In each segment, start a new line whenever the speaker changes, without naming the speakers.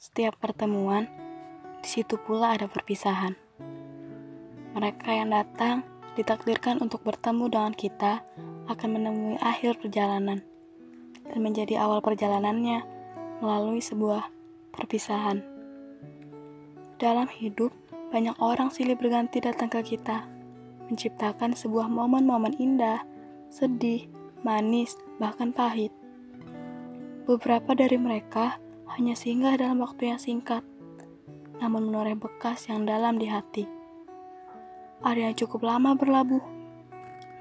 Setiap pertemuan, di situ pula ada perpisahan. Mereka yang datang ditakdirkan untuk bertemu dengan kita akan menemui akhir perjalanan dan menjadi awal perjalanannya melalui sebuah perpisahan. Dalam hidup, banyak orang silih berganti datang ke kita, menciptakan sebuah momen-momen indah, sedih, manis, bahkan pahit. Beberapa dari mereka hanya singgah dalam waktu yang singkat, namun menoreh bekas yang dalam di hati. Yang cukup lama berlabuh,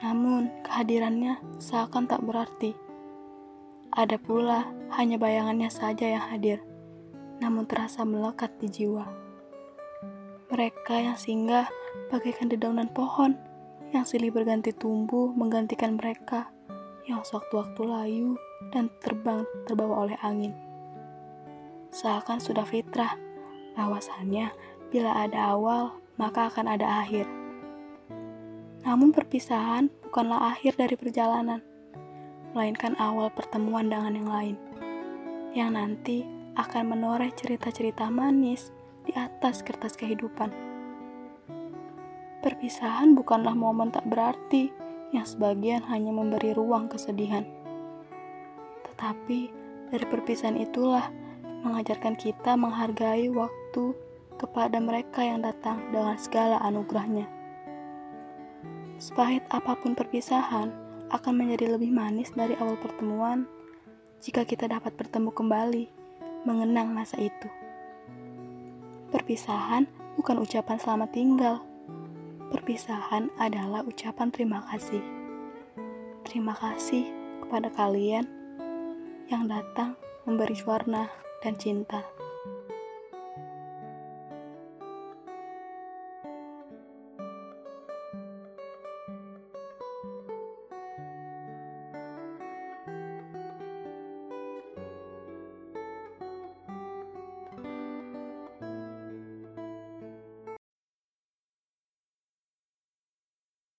namun kehadirannya seakan tak berarti. Ada pula hanya bayangannya saja yang hadir, namun terasa melekat di jiwa. Mereka yang singgah bagaikan dedaunan pohon yang silih berganti tumbuh menggantikan mereka yang sewaktu-waktu layu dan terbang terbawa oleh angin. Seakan sudah fitrah bahwasannya bila ada awal maka akan ada akhir. Namun perpisahan bukanlah akhir dari perjalanan, melainkan awal pertemuan dengan yang lain, yang nanti akan menoreh cerita-cerita manis di atas kertas kehidupan. Perpisahan bukanlah momen tak berarti yang sebagian hanya memberi ruang kesedihan tapi dari perpisahan itulah mengajarkan kita menghargai waktu kepada mereka yang datang dengan segala anugerahnya. Sepahit apa pun perpisahan akan menjadi lebih manis dari awal pertemuan jika kita dapat bertemu kembali, mengenang masa itu. Perpisahan bukan ucapan selamat tinggal. Perpisahan adalah ucapan terima kasih. Terima kasih kepada kalian yang datang memberi warna dan cinta.